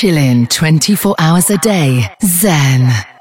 Chillin' 24 hours a day. Zen.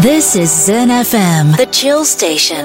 This is Zen FM, the chill station.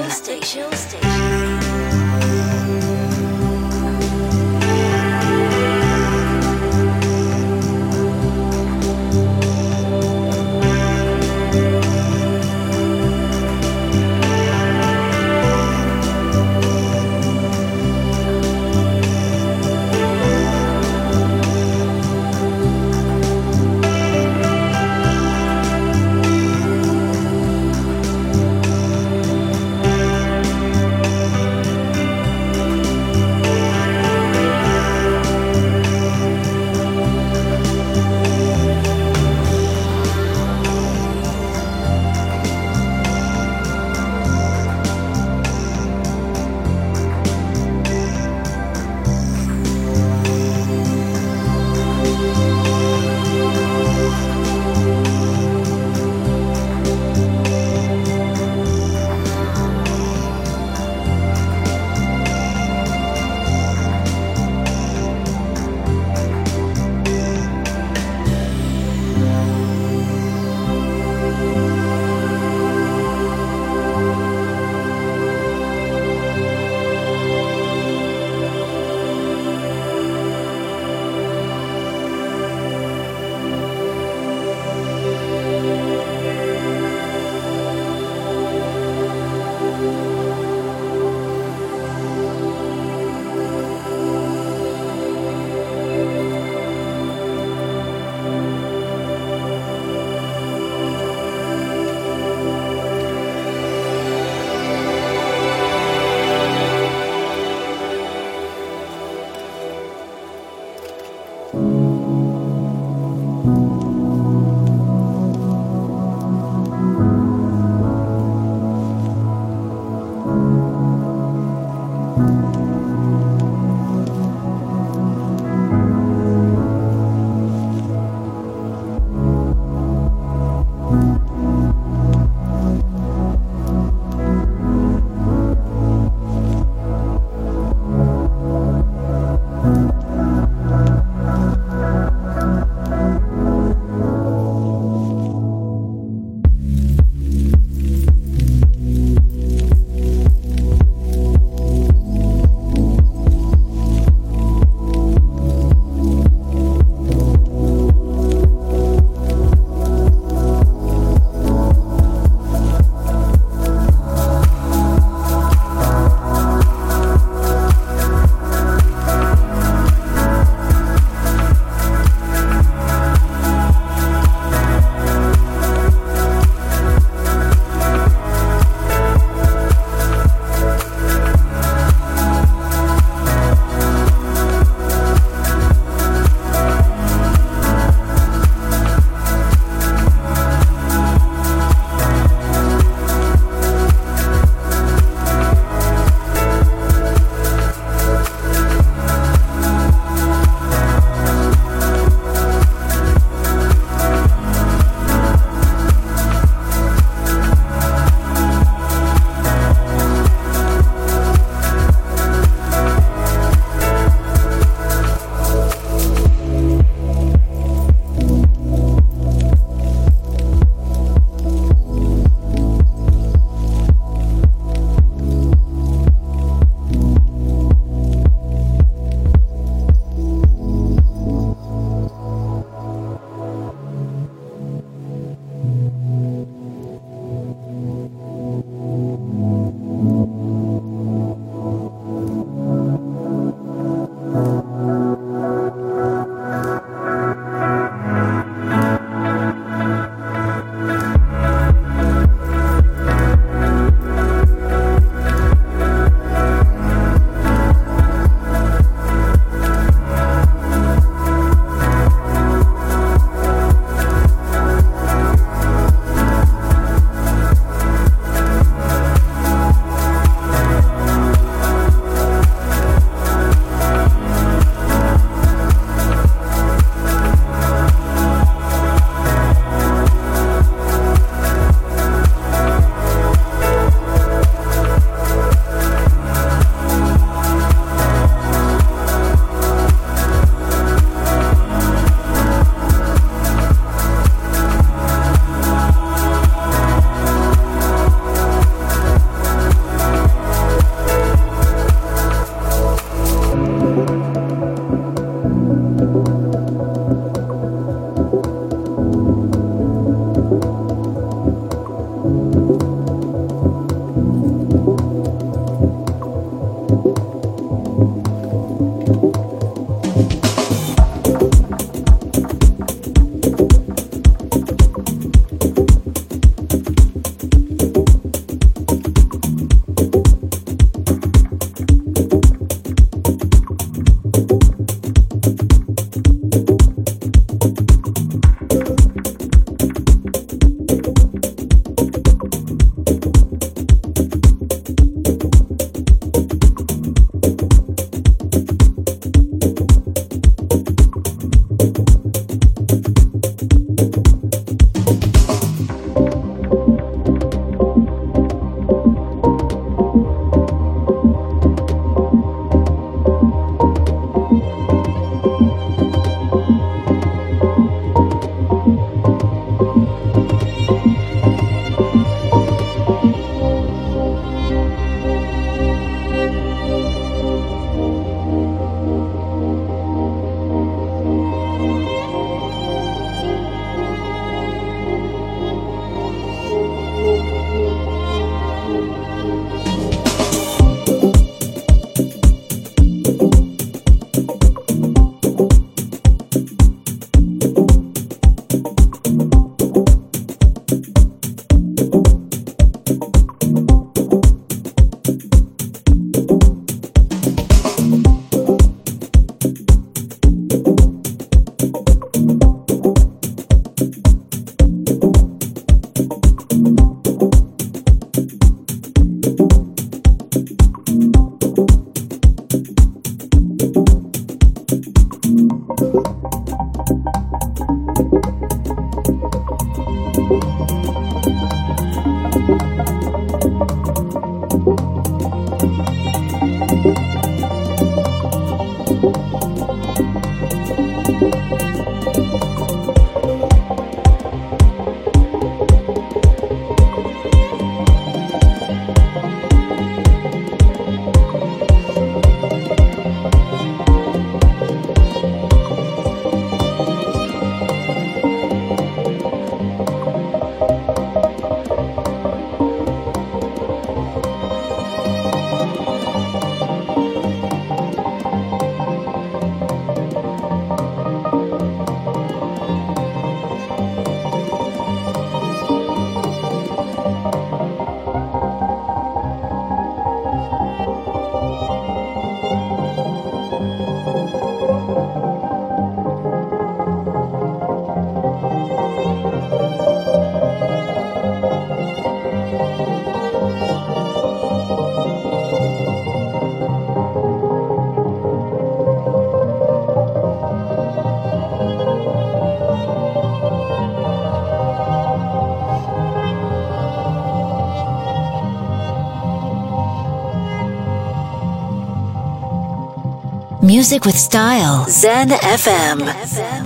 Music with style. Zen FM. Zen FM.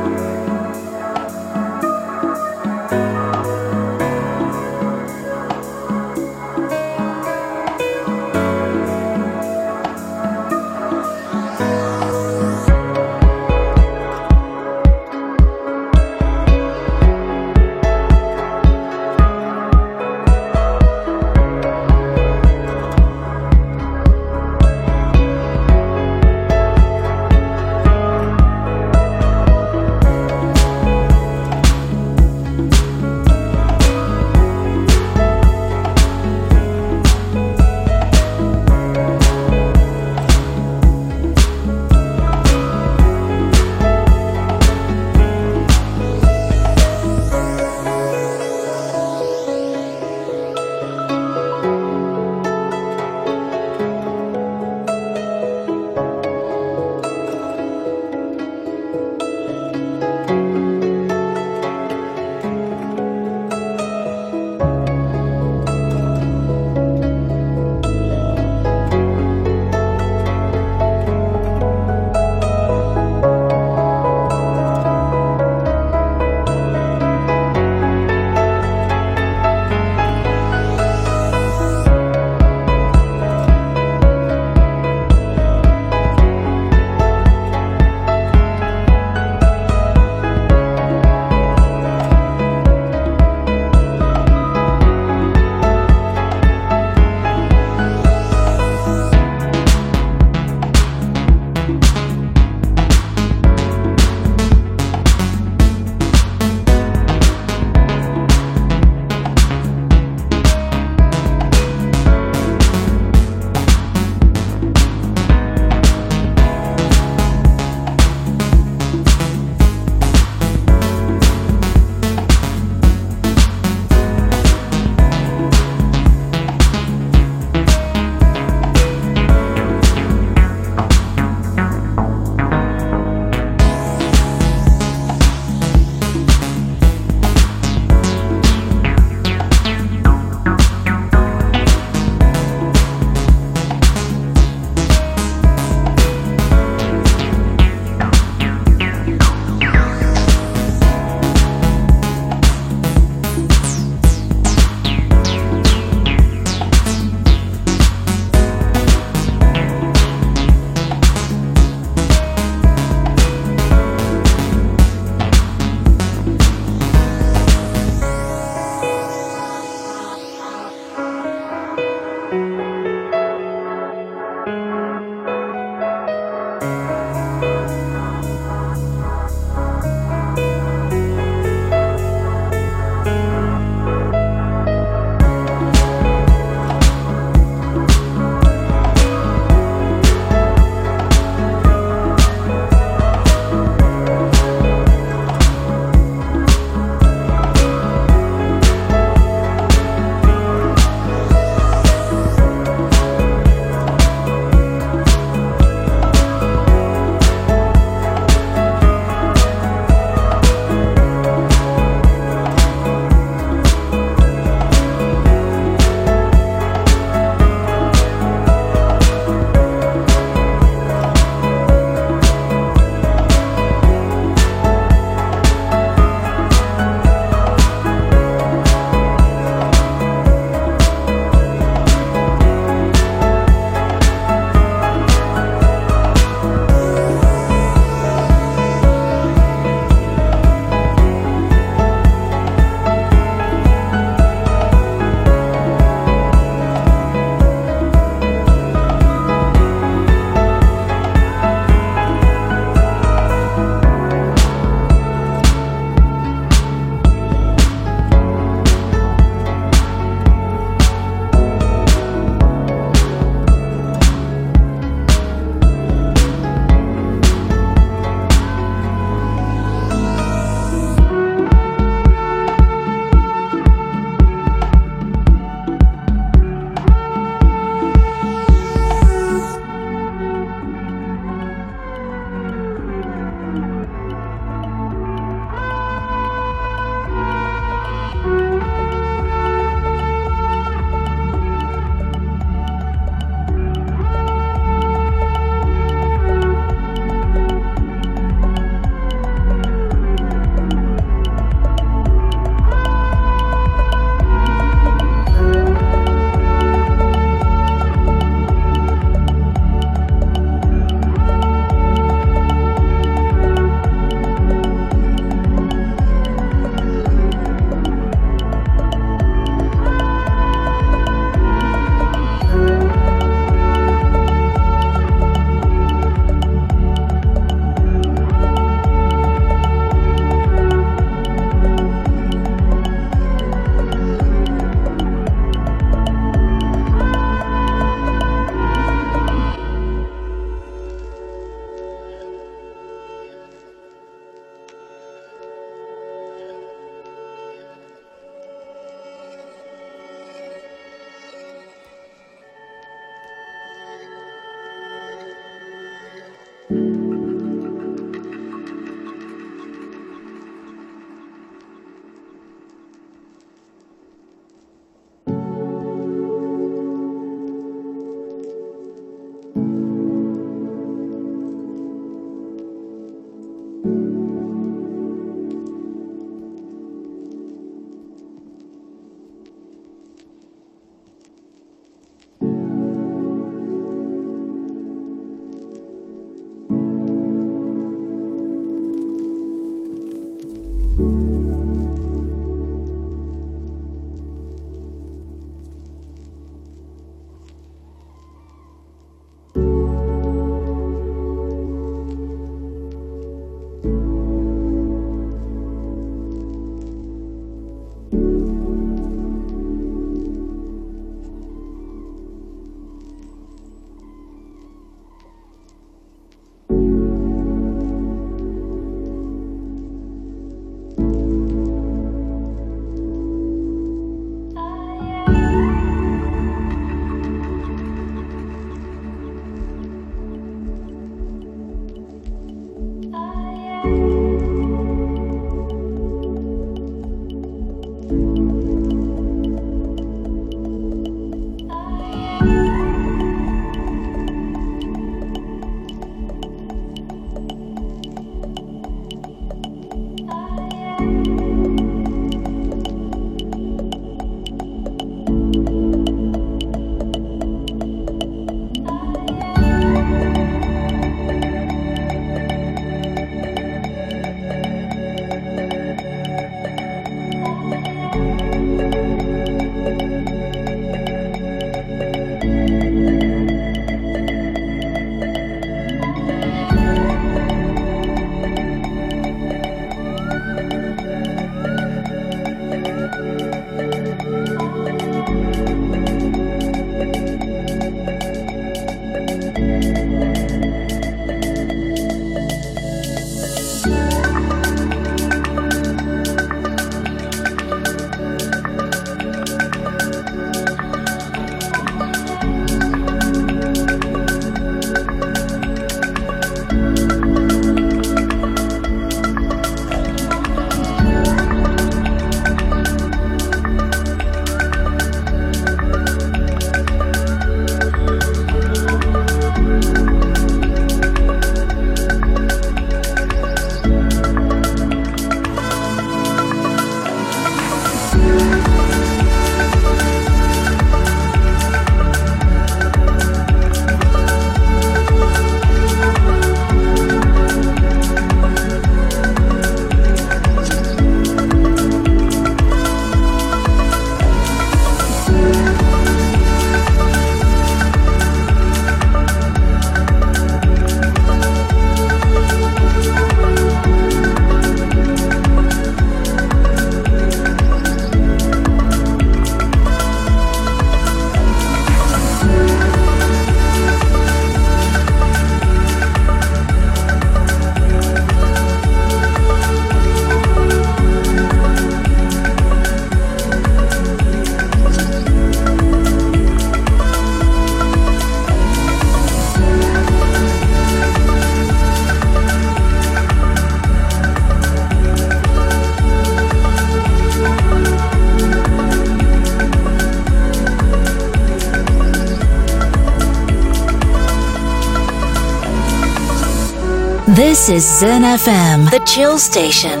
This is Zen FM, the chill station.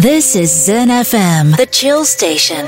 This is Zen FM, the chill station.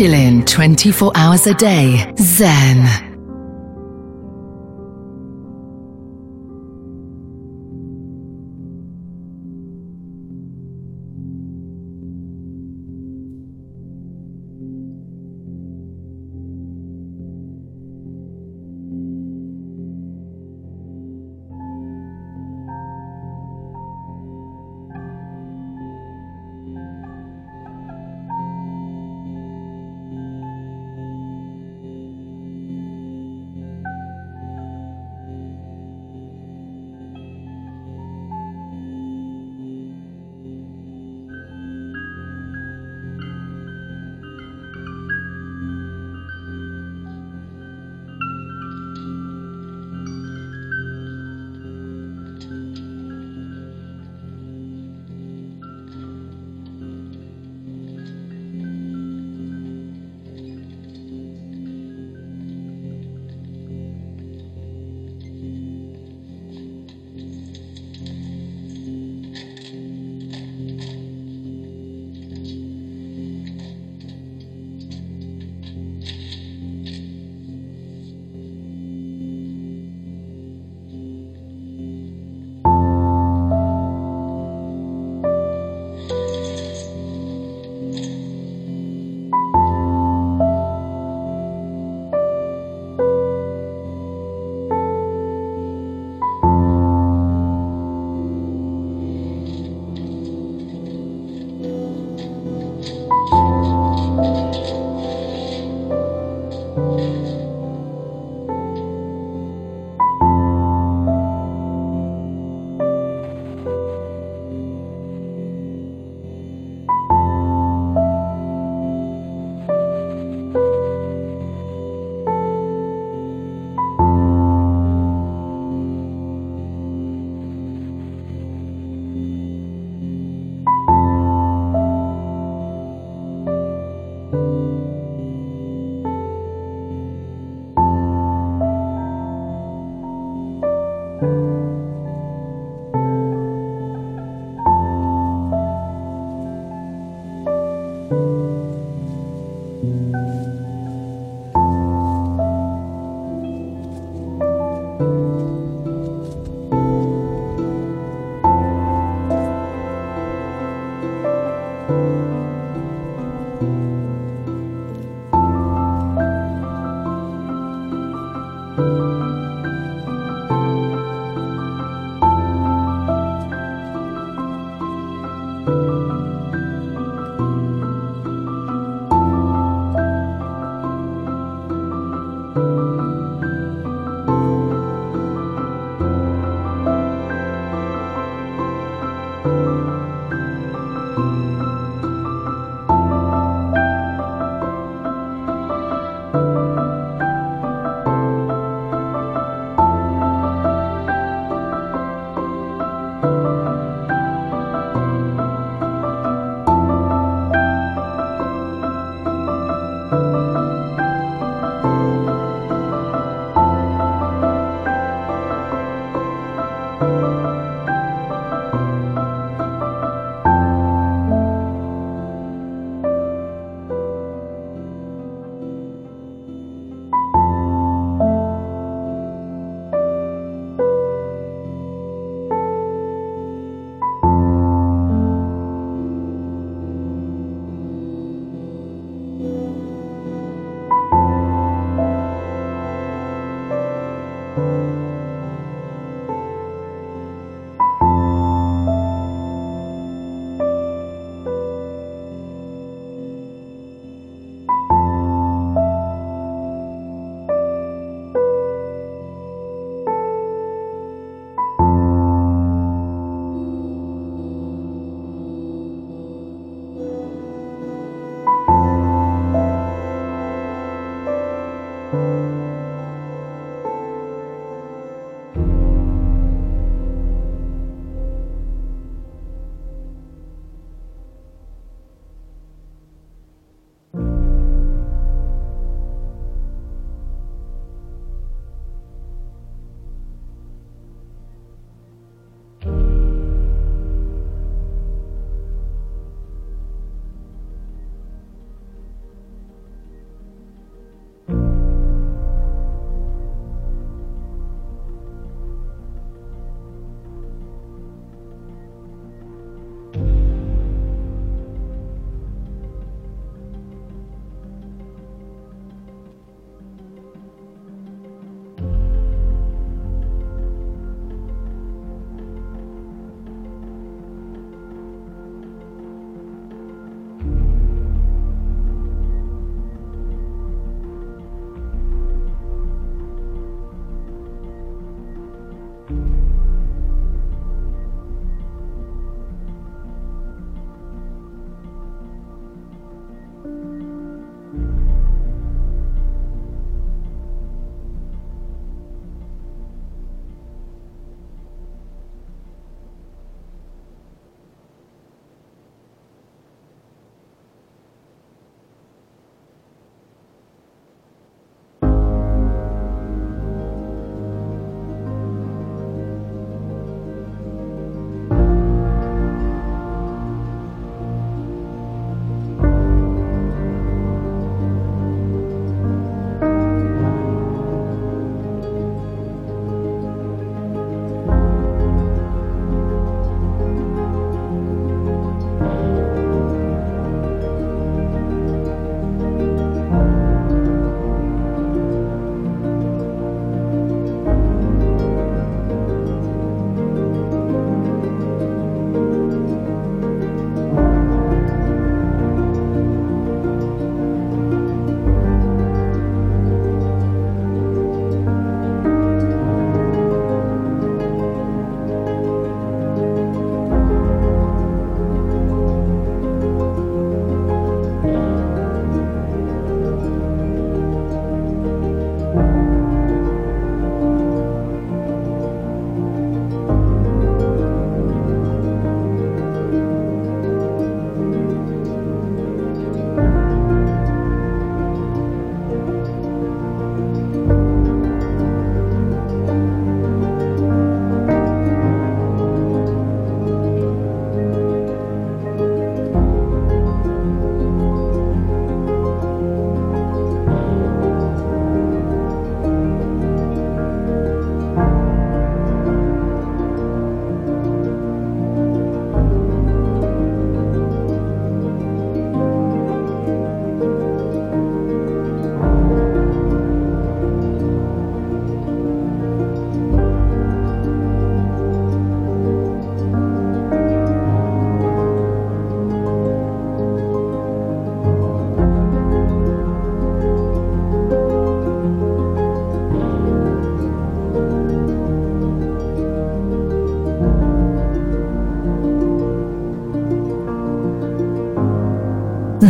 Chillin' 24 hours a day. Zen.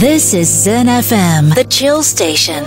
This is Zen FM, the chill station.